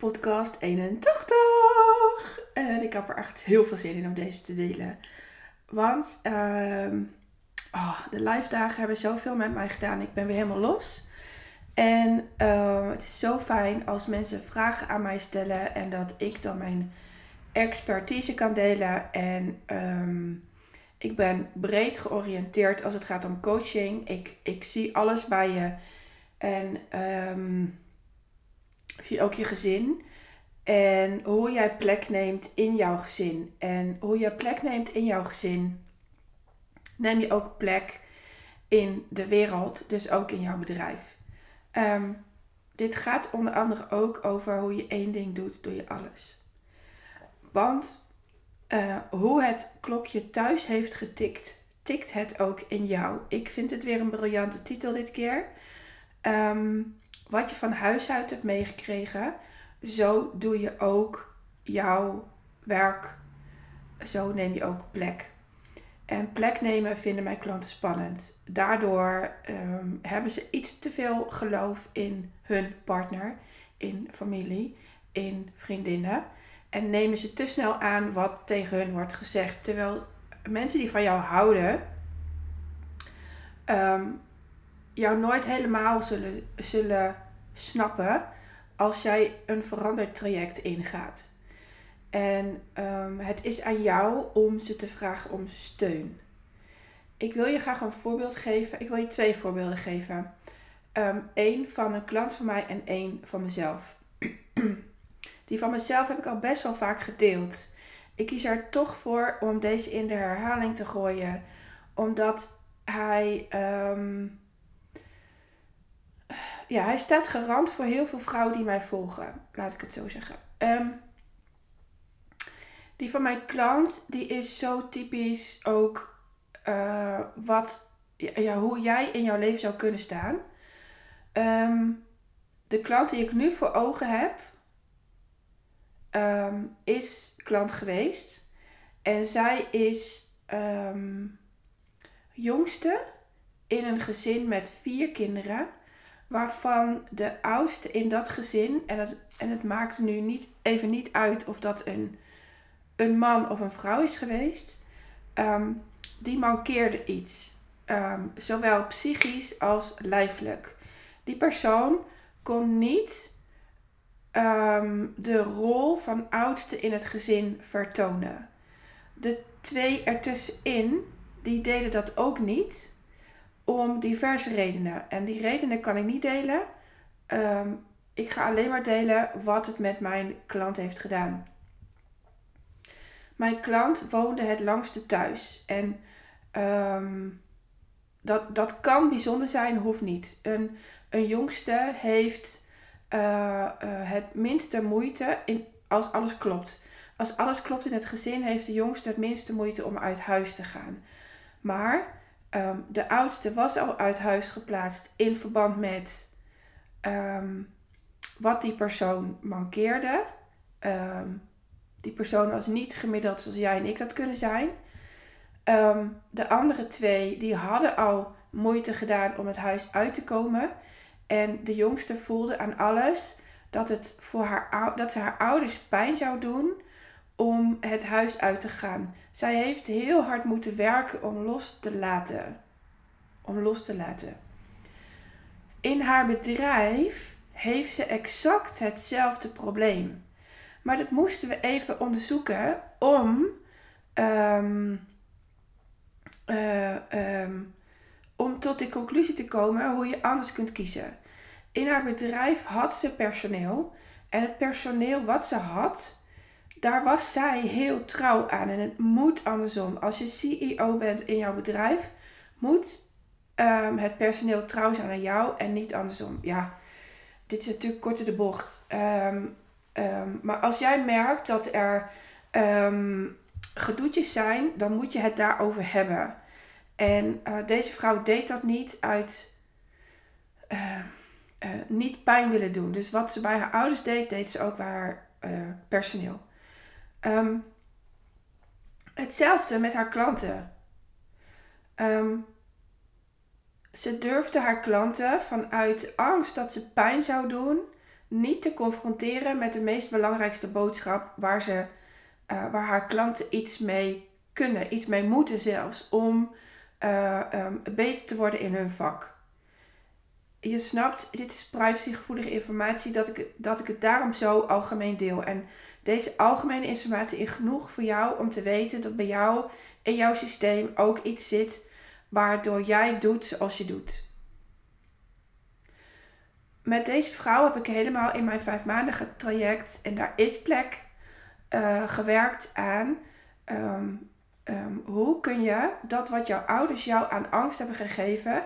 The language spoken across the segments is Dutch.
podcast 81. En ik heb er echt heel veel zin in om deze te delen. Want ehm, oh, de live dagen hebben zoveel met mij gedaan. Ik ben weer helemaal los. En ehm, het is zo fijn als mensen vragen aan mij stellen en dat ik dan mijn expertise kan delen. En ehm, ik ben breed georiënteerd als het gaat om coaching. Ik, ik zie alles bij je. En ik zie ook je gezin. En hoe jij plek neemt in jouw gezin. En hoe jij plek neemt in jouw gezin, neem je ook plek in de wereld, dus ook in jouw bedrijf. Um, dit gaat onder andere ook over hoe je één ding doet, doe je alles. Want uh, hoe het klokje thuis heeft getikt, tikt het ook in jou. Ik vind het weer een briljante titel dit keer. Um, wat je van huis uit hebt meegekregen, zo doe je ook jouw werk. Zo neem je ook plek. En plek nemen vinden mijn klanten spannend. Daardoor ehm, hebben ze iets te veel geloof in hun partner, in familie, in vriendinnen. En nemen ze te snel aan wat tegen hun wordt gezegd. Terwijl mensen die van jou houden, ehm, jou nooit helemaal zullen, zullen snappen als jij een veranderd traject ingaat. En um, het is aan jou om ze te vragen om steun. Ik wil je graag een voorbeeld geven. Ik wil je twee voorbeelden geven. Eén um, van een klant van mij en één van mezelf. Die van mezelf heb ik al best wel vaak gedeeld. Ik kies er toch voor om deze in de herhaling te gooien. Omdat hij um, ja, hij staat garant voor heel veel vrouwen die mij volgen. Laat ik het zo zeggen. Um, die van mijn klant, die is zo typisch ook uh, wat, ja, hoe jij in jouw leven zou kunnen staan. Um, de klant die ik nu voor ogen heb, um, is klant geweest. En zij is jongste in een gezin met vier kinderen waarvan de oudste in dat gezin, en het, en het maakt nu niet, even niet uit of dat een, een man of een vrouw is geweest, um, die mankeerde iets. Um, zowel psychisch als lijfelijk. Die persoon kon niet um, de rol van oudste in het gezin vertonen. De twee ertussenin, die deden dat ook niet om diverse redenen. En die redenen kan ik niet delen. Um, ik ga alleen maar delen wat het met mijn klant heeft gedaan. Mijn klant woonde het langste thuis. En um, dat, dat kan bijzonder zijn, hoeft niet. Een, een jongste heeft uh, uh, het minste moeite in, als alles klopt. Als alles klopt in het gezin, heeft de jongste het minste moeite om uit huis te gaan. Maar Ehm, de oudste was al uit huis geplaatst in verband met um, wat die persoon mankeerde. Um, die persoon was niet gemiddeld zoals jij en ik dat kunnen zijn. de andere twee die hadden al moeite gedaan om het huis uit te komen. En de jongste voelde aan alles dat, het voor haar, dat ze haar ouders pijn zou doen om het huis uit te gaan. Zij heeft heel hard moeten werken om los te laten. Om los te laten. In haar bedrijf heeft ze exact hetzelfde probleem. Maar dat moesten we even onderzoeken om, um, uh, um, om tot de conclusie te komen hoe je anders kunt kiezen. In haar bedrijf had ze personeel. En het personeel wat ze had, daar was zij heel trouw aan. En het moet andersom. Als je CEO bent in jouw bedrijf, moet um, het personeel trouw zijn aan jou en niet andersom. Ja, dit is natuurlijk korter de bocht. Um, um, maar als jij merkt dat er gedoetjes zijn, dan moet je het daarover hebben. En uh, deze vrouw deed dat niet uit uh, niet pijn willen doen. Dus wat ze bij haar ouders deed, deed ze ook bij haar personeel. Um, hetzelfde met haar klanten. Um, ze durfde haar klanten vanuit angst dat ze pijn zou doen, niet te confronteren met de meest belangrijkste boodschap waar, ze, uh, waar haar klanten iets mee kunnen, iets mee moeten zelfs, om uh, um, beter te worden in hun vak. Je snapt, dit is privacygevoelige informatie, dat ik, dat ik het daarom zo algemeen deel. En deze algemene informatie is genoeg voor jou om te weten dat bij jou in jouw systeem ook iets zit waardoor jij doet zoals je doet. Met deze vrouw heb ik helemaal in mijn vijfmaandige traject, en daar is plek, uh, gewerkt aan um, um, hoe kun je dat wat jouw ouders jou aan angst hebben gegeven,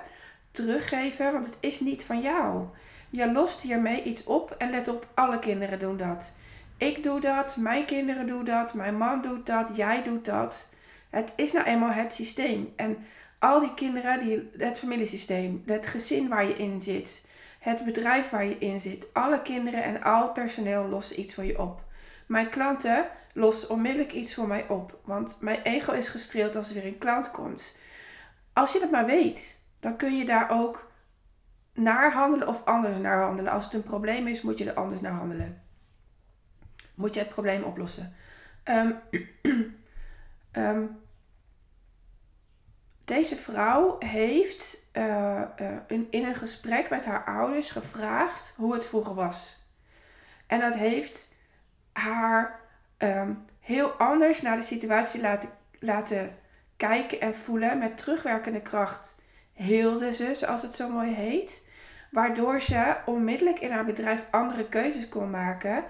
teruggeven, want het is niet van jou. Je lost hiermee iets op en let op, alle kinderen doen dat. Ik doe dat, mijn kinderen doen dat, mijn man doet dat, jij doet dat. Het is nou eenmaal het systeem. En al die kinderen, die, het familiesysteem, het gezin waar je in zit, het bedrijf waar je in zit, alle kinderen en al personeel lossen iets voor je op. Mijn klanten lossen onmiddellijk iets voor mij op, want mijn ego is gestreeld als er weer een klant komt. Als je dat maar weet, dan kun je daar ook naar handelen of anders naar handelen. Als het een probleem is, moet je er anders naar handelen. Moet je het probleem oplossen. Um, um, deze vrouw heeft uh, uh, in, een gesprek met haar ouders gevraagd hoe het vroeger was. En dat heeft haar um, heel anders naar de situatie laten, laten kijken en voelen. Met terugwerkende kracht heelde ze, zoals het zo mooi heet. Waardoor ze onmiddellijk in haar bedrijf andere keuzes kon maken.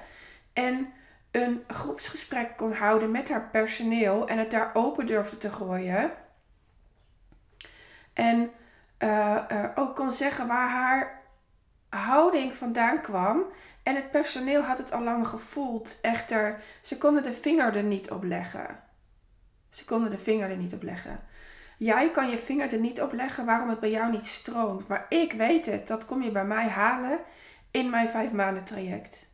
En een groepsgesprek kon houden met haar personeel en het daar open durfde te gooien. En uh, uh, ook kon zeggen waar haar houding vandaan kwam. En het personeel had het al lang gevoeld. Echter, ze konden de vinger er niet op leggen. Ze konden de vinger er niet op leggen. Jij kan je vinger er niet op leggen waarom het bij jou niet stroomt. Maar ik weet het. Dat kom je bij mij halen in mijn vijf maanden traject.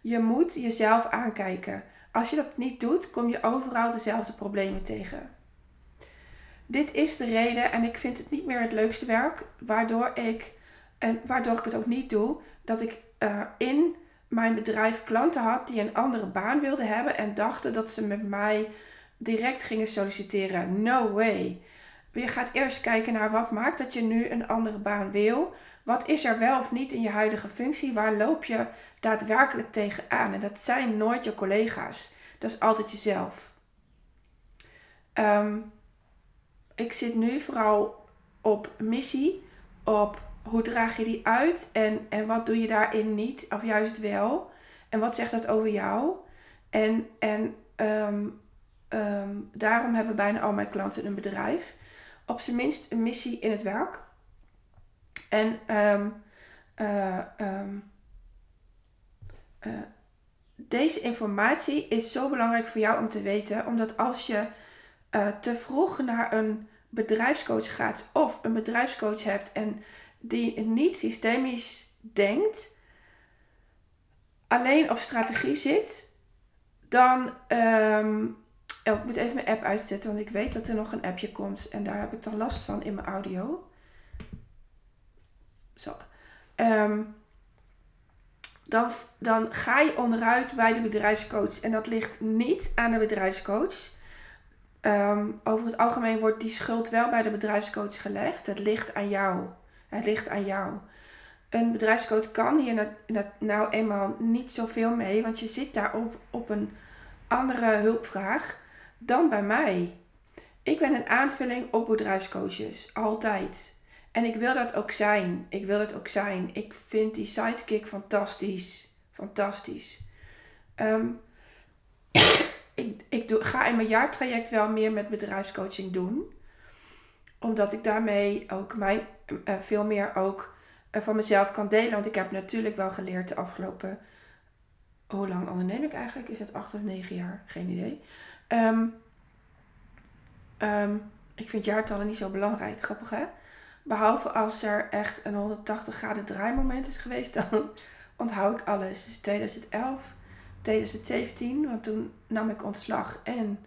Je moet jezelf aankijken. Als je dat niet doet, kom je overal dezelfde problemen tegen. Dit is de reden en ik vind het niet meer het leukste werk, waardoor ik, en waardoor ik het ook niet doe, dat ik uh, in mijn bedrijf klanten had die een andere baan wilden hebben en dachten dat ze met mij direct gingen solliciteren. No way. Je gaat eerst kijken naar wat maakt dat je nu een andere baan wil. Wat is er wel of niet in je huidige functie? Waar loop je daadwerkelijk tegenaan? En dat zijn nooit je collega's. Dat is altijd jezelf. Um, ik zit nu vooral op missie, op hoe draag je die uit en, en wat doe je daarin niet, of juist wel. En wat zegt dat over jou? En, en um, um, daarom hebben bijna al mijn klanten een bedrijf. Op zijn minst een missie in het werk. En um, uh, uh, deze informatie is zo belangrijk voor jou om te weten, omdat als je uh, te vroeg naar een bedrijfscoach gaat of een bedrijfscoach hebt en die niet systemisch denkt, alleen op strategie zit, dan. Um, oh, ik moet even mijn app uitzetten, want ik weet dat er nog een appje komt en daar heb ik dan last van in mijn audio. Zo. Um, dan, dan ga je onderuit bij de bedrijfscoach. En dat ligt niet aan de bedrijfscoach. Um, over het algemeen wordt die schuld wel bij de bedrijfscoach gelegd. Het ligt aan jou. Het ligt aan jou. Een bedrijfscoach kan hier nou eenmaal niet zoveel mee, want je zit daarop op een andere hulpvraag dan bij mij. Ik ben een aanvulling op bedrijfscoaches, altijd. En ik wil dat ook zijn. Ik wil dat ook zijn. Ik vind die sidekick fantastisch. Fantastisch. Um, ik, ik ga in mijn jaartraject wel meer met bedrijfscoaching doen. Omdat ik daarmee ook mijn, uh, veel meer ook uh, van mezelf kan delen. Want ik heb natuurlijk wel geleerd de afgelopen... Hoe lang onderneem ik eigenlijk? Is het acht of negen jaar? Geen idee. Um, um, ik vind jaartallen niet zo belangrijk. Grappig hè? Behalve als er echt een 180 graden draaimoment is geweest, dan onthoud ik alles. Dus 2011, 2017, want toen nam ik ontslag. En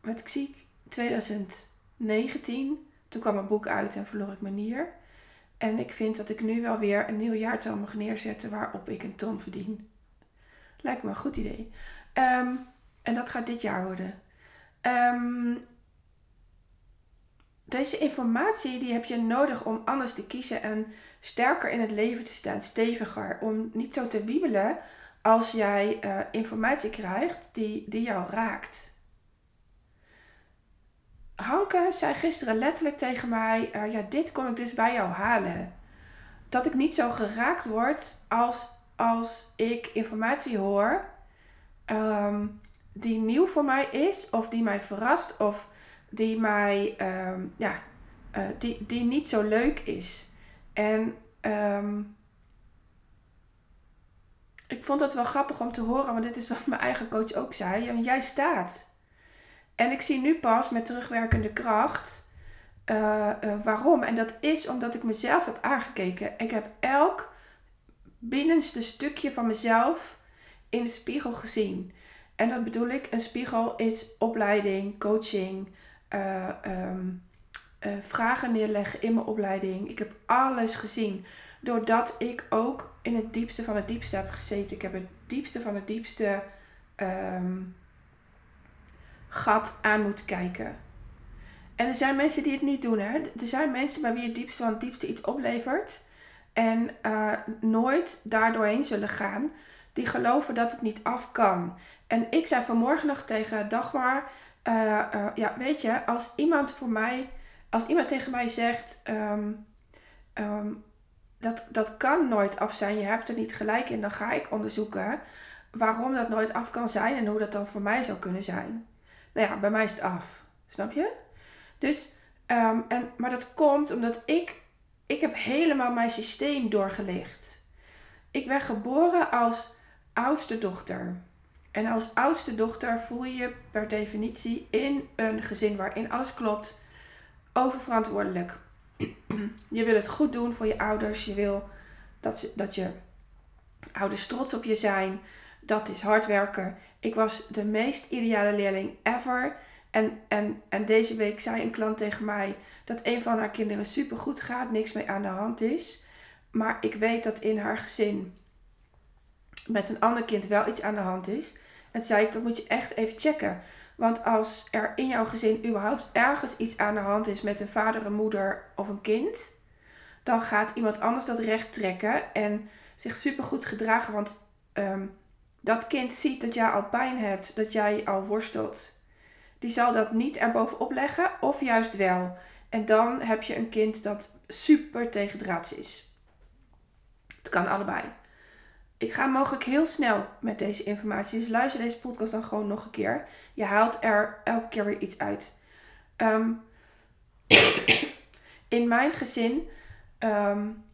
wat ik zie, 2019, toen kwam mijn boek uit en verloor ik mijn nier. En ik vind dat ik nu wel weer een nieuw jaartal mag neerzetten waarop ik een ton verdien. Lijkt me een goed idee. Ehm, en dat gaat dit jaar worden. Ehm, deze informatie die heb je nodig om anders te kiezen en sterker in het leven te staan, steviger. Om niet zo te wiebelen als jij uh, informatie krijgt die, die jou raakt. Hanke zei gisteren letterlijk tegen mij: uh, Ja, dit kom ik dus bij jou halen. Dat ik niet zo geraakt word als, als ik informatie hoor um, die nieuw voor mij is, of die mij verrast, of die mij, um, ja, uh, die, die niet zo leuk is. En um, ik vond dat wel grappig om te horen, want dit is wat mijn eigen coach ook zei. Jij staat. En ik zie nu pas met terugwerkende kracht uh, uh, waarom. En dat is omdat ik mezelf heb aangekeken. Ik heb elk binnenste stukje van mezelf in de spiegel gezien. En dat bedoel ik, een spiegel is opleiding, coaching, uh, um, vragen neerleggen in mijn opleiding. Ik heb alles gezien. Doordat ik ook in het diepste van het diepste heb gezeten. Ik heb het diepste van het diepste um, gat aan moeten kijken. En er zijn mensen die het niet doen. Hè? Er zijn mensen bij wie het diepste van het diepste iets oplevert. En uh, nooit daardoorheen zullen gaan. Die geloven dat het niet af kan. En ik zei vanmorgen nog tegen Dagmar. Uh, uh, ja, weet je, als iemand voor mij. Als iemand tegen mij zegt. Um, um, dat, dat kan nooit af zijn. Je hebt er niet gelijk in. Dan ga ik onderzoeken waarom dat nooit af kan zijn. En hoe dat dan voor mij zou kunnen zijn. Nou ja, bij mij is het af. Snap je? Dus, um, en, maar dat komt omdat ik, ik heb helemaal mijn systeem doorgelicht. Ik ben geboren als oudste dochter. En als oudste dochter voel je je per definitie in een gezin waarin alles klopt oververantwoordelijk. Je wil het goed doen voor je ouders. Je wil dat, ze, dat je ouders trots op je zijn. Dat is hard werken. Ik was de meest ideale leerling ever. En, en, en deze week zei een klant tegen mij dat een van haar kinderen super goed gaat, niks mee aan de hand is. Maar ik weet dat in haar gezin met een ander kind wel iets aan de hand is. En zei ik, dat moet je echt even checken. Want als er in jouw gezin überhaupt ergens iets aan de hand is met een vader, een moeder of een kind, dan gaat iemand anders dat recht trekken en zich supergoed gedragen. Want um, dat kind ziet dat jij al pijn hebt, dat jij al worstelt. Die zal dat niet erbovenop leggen of juist wel. En dan heb je een kind dat super tegendraads is. Het kan allebei. Ik ga mogelijk heel snel met deze informatie. Dus luister deze podcast dan gewoon nog een keer. Je haalt er elke keer weer iets uit. Um, in mijn gezin um,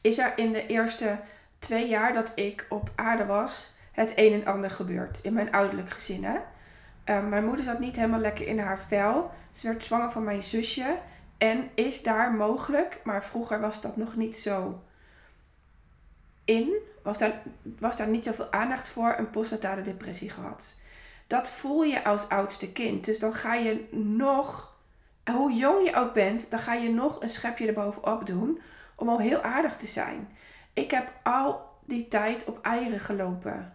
is er in de eerste twee jaar dat ik op aarde was, het een en ander gebeurd. In mijn ouderlijk gezin. Hè? Um, mijn moeder zat niet helemaal lekker in haar vel. Ze werd zwanger van mijn zusje. En is daar mogelijk, maar vroeger was dat nog niet zo in, was daar, was daar niet zoveel aandacht voor, een postnatale depressie gehad. Dat voel je als oudste kind. Dus dan ga je nog, hoe jong je ook bent, dan ga je nog een schepje erbovenop doen om al heel aardig te zijn. Ik heb al die tijd op eieren gelopen.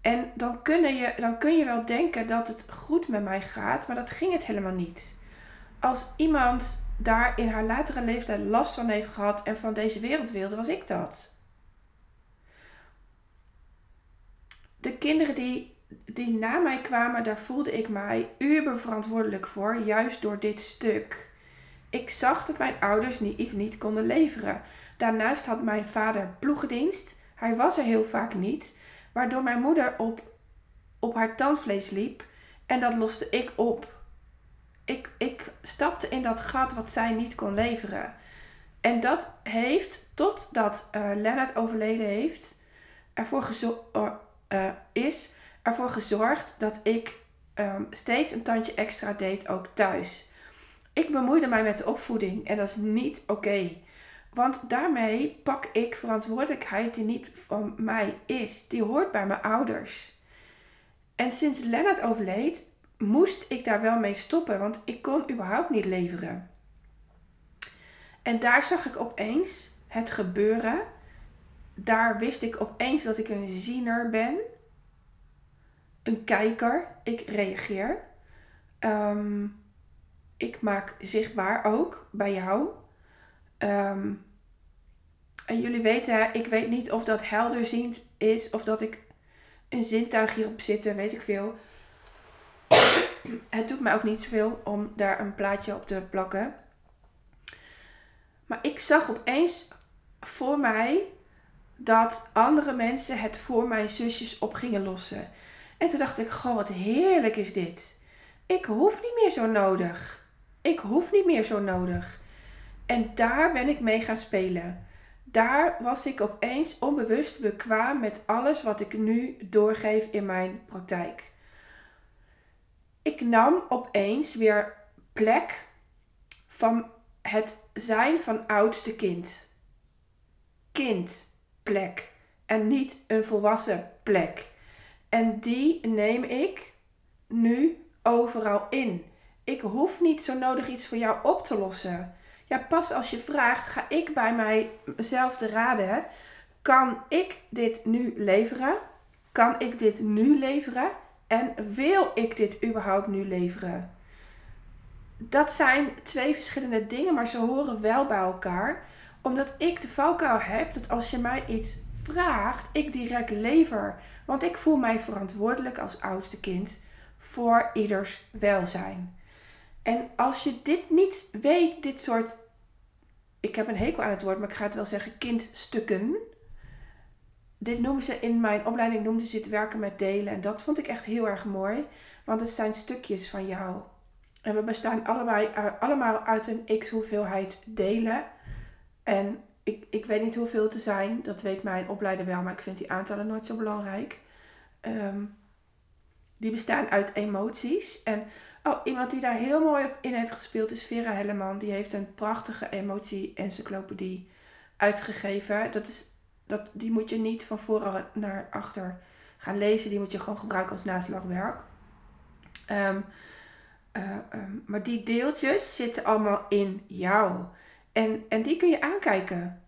En dan kun, je, dan kun je wel denken dat het goed met mij gaat, maar dat ging het helemaal niet. Als iemand daar in haar latere leeftijd last van heeft gehad en van deze wereld wilde, was ik dat. De kinderen die, die na mij kwamen, daar voelde ik mij uber verantwoordelijk voor, juist door dit stuk. Ik zag dat mijn ouders niet, iets niet konden leveren. Daarnaast had mijn vader ploegendienst. Hij was er heel vaak niet, waardoor mijn moeder op, op haar tandvlees liep en dat loste ik op. Ik, ik stapte in dat gat wat zij niet kon leveren. En dat heeft, totdat uh, Lennart overleden heeft, ervoor gezorgd uh, is ervoor gezorgd dat ik um, steeds een tandje extra deed, ook thuis. Ik bemoeide mij met de opvoeding en dat is niet oké. Want daarmee pak ik verantwoordelijkheid die niet van mij is. Die hoort bij mijn ouders. En sinds Lennart overleed, moest ik daar wel mee stoppen, want ik kon überhaupt niet leveren. En daar zag ik opeens het gebeuren. Daar wist ik opeens dat ik een ziener ben. Een kijker. Ik reageer. Ehm, ik maak zichtbaar ook bij jou. Ehm, en jullie weten, ik weet niet of dat helderziend is of dat ik een zintuig hierop zit, weet ik veel. Het doet mij ook niet zoveel om daar een plaatje op te plakken. Maar ik zag opeens voor mij dat andere mensen het voor mijn zusjes op gingen lossen. En toen dacht ik, goh, wat heerlijk is dit. Ik hoef niet meer zo nodig. Ik hoef niet meer zo nodig. En daar ben ik mee gaan spelen. Daar was ik opeens onbewust bekwaam met alles wat ik nu doorgeef in mijn praktijk. Ik nam opeens weer plek van het zijn van oudste kind. Kind, plek. En niet een volwassen plek. En die neem ik nu overal in. Ik hoef niet zo nodig iets voor jou op te lossen. Ja, pas als je vraagt, ga ik bij mijzelf te raden. Kan ik dit nu leveren? Kan ik dit nu leveren? En wil ik dit überhaupt nu leveren? Dat zijn twee verschillende dingen, maar ze horen wel bij elkaar. Omdat ik de valkuil heb dat als je mij iets vraagt, ik direct lever. Want ik voel mij verantwoordelijk als oudste kind voor ieders welzijn. En als je dit niet weet, dit soort, ik heb een hekel aan het woord, maar ik ga het wel zeggen, kindstukken. Dit noemen ze in mijn opleiding, noemden ze het werken met delen. En dat vond ik echt heel erg mooi, want het zijn stukjes van jou. En we bestaan allebei, uh, allemaal uit een x hoeveelheid delen. En ik, ik weet niet hoeveel te zijn, dat weet mijn opleider wel, maar ik vind die aantallen nooit zo belangrijk. Um, die bestaan uit emoties. En oh, iemand die daar heel mooi op in heeft gespeeld is Vera Helleman. Die heeft een prachtige emotie-encyclopedie uitgegeven. Dat is, dat, die moet je niet van voren naar achter gaan lezen. Die moet je gewoon gebruiken als naslagwerk. Um, maar die deeltjes zitten allemaal in jou. En, en die kun je aankijken.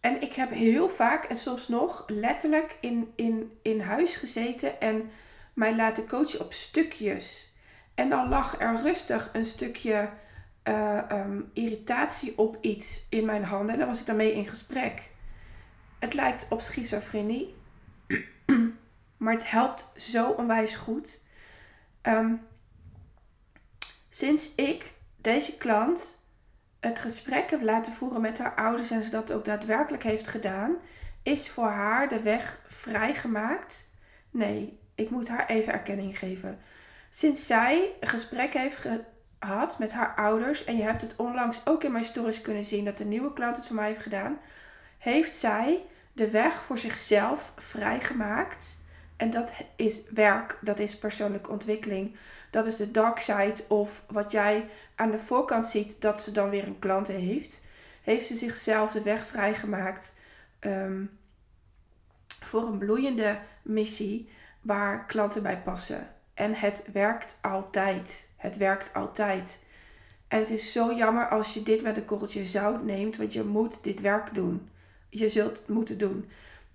En ik heb heel vaak en soms nog letterlijk in, in, in huis gezeten en mij laten coachen op stukjes. En dan lag er rustig een stukje uh, um, irritatie op iets in mijn handen. En dan was ik daarmee in gesprek. Het lijkt op schizofrenie. maar het helpt zo onwijs goed. Um, sinds ik deze klant het gesprek heb laten voeren met haar ouders en ze dat ook daadwerkelijk heeft gedaan, is voor haar de weg vrijgemaakt. Nee, ik moet haar even erkenning geven. Sinds zij een gesprek heeft gehad met haar ouders, en je hebt het onlangs ook in mijn stories kunnen zien dat de nieuwe klant het voor mij heeft gedaan, heeft zij de weg voor zichzelf vrijgemaakt. En dat is werk, dat is persoonlijke ontwikkeling. Dat is de dark side of wat jij aan de voorkant ziet dat ze dan weer een klant heeft. Heeft ze zichzelf de weg vrijgemaakt um, voor een bloeiende missie waar klanten bij passen. En het werkt altijd. Het werkt altijd. En het is zo jammer als je dit met een korreltje zout neemt, want je moet dit werk doen. Je zult het moeten doen.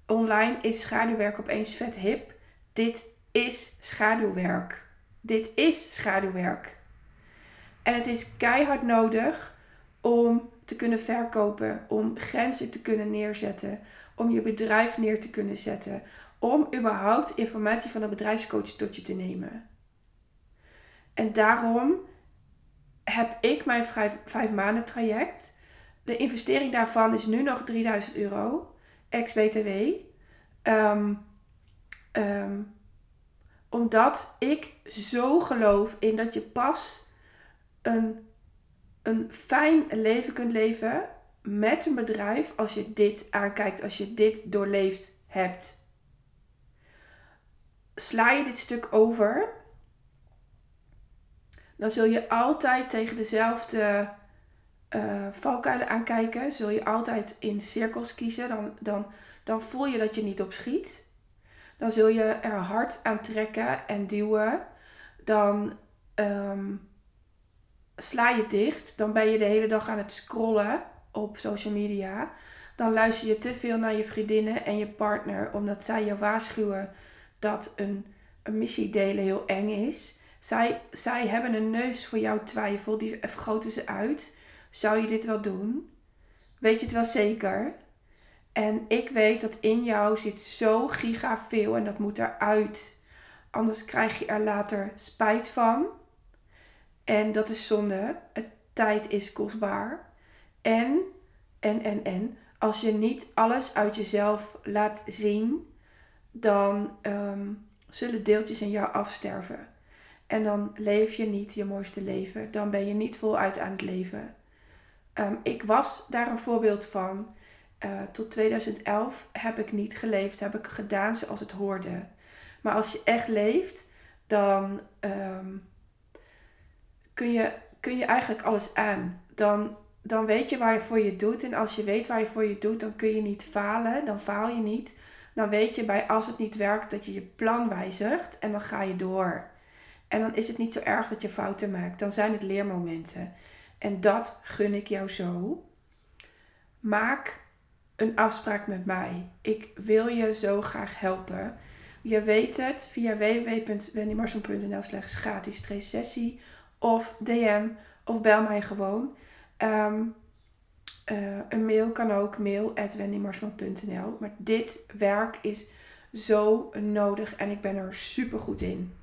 Online is schaduwwerk opeens vet hip. Dit is schaduwwerk. Dit is schaduwwerk. En het is keihard nodig om te kunnen verkopen, om grenzen te kunnen neerzetten, om je bedrijf neer te kunnen zetten, om überhaupt informatie van een bedrijfscoach tot je te nemen. En daarom heb ik mijn vijf, maanden traject. De investering daarvan is nu nog 3000 euro, ex-BTW. Um, um, omdat ik zo geloof in dat je pas een, een fijn leven kunt leven met een bedrijf als je dit aankijkt, als je dit doorleefd hebt sla je dit stuk over, dan zul je altijd tegen dezelfde uh, valkuilen aankijken. Zul je altijd in cirkels kiezen. Dan, dan, dan voel je dat je niet op schiet. Dan zul je er hard aan trekken en duwen. Dan um, sla je dicht. Dan ben je de hele dag aan het scrollen. op social media, dan luister je te veel naar je vriendinnen en je partner, omdat zij je waarschuwen dat een, een missie delen heel eng is. Zij, zij hebben een neus voor jouw twijfel, die vergroten ze uit. Zou je dit wel doen? Weet je het wel zeker? En ik weet dat in jou zit zo giga veel en dat moet eruit. Anders krijg je er later spijt van. En dat is zonde. Het tijd is kostbaar. En, en, en, en, als je niet alles uit jezelf laat zien, dan ehm, zullen deeltjes in jou afsterven. En dan leef je niet je mooiste leven. Dan ben je niet voluit aan het leven. Ehm, ik was daar een voorbeeld van. Uh, tot 2011 heb ik niet geleefd, heb ik gedaan zoals het hoorde. Maar als je echt leeft, dan ehm, kun, je, kun je eigenlijk alles aan. Dan, dan weet je waar je voor je doet. En als je weet waar je voor je doet, dan kun je niet falen. Dan faal je niet. Dan weet je bij als het niet werkt dat je je plan wijzigt en dan ga je door. En dan is het niet zo erg dat je fouten maakt. Dan zijn het leermomenten. En dat gun ik jou zo. Maak een afspraak met mij. Ik wil je zo graag helpen. Je weet het via www.wendymarsson.nl slash gratis sessie of DM of bel mij gewoon. Ehm, eh, een mail kan ook, mail at Maar dit werk is zo nodig en ik ben er super goed in.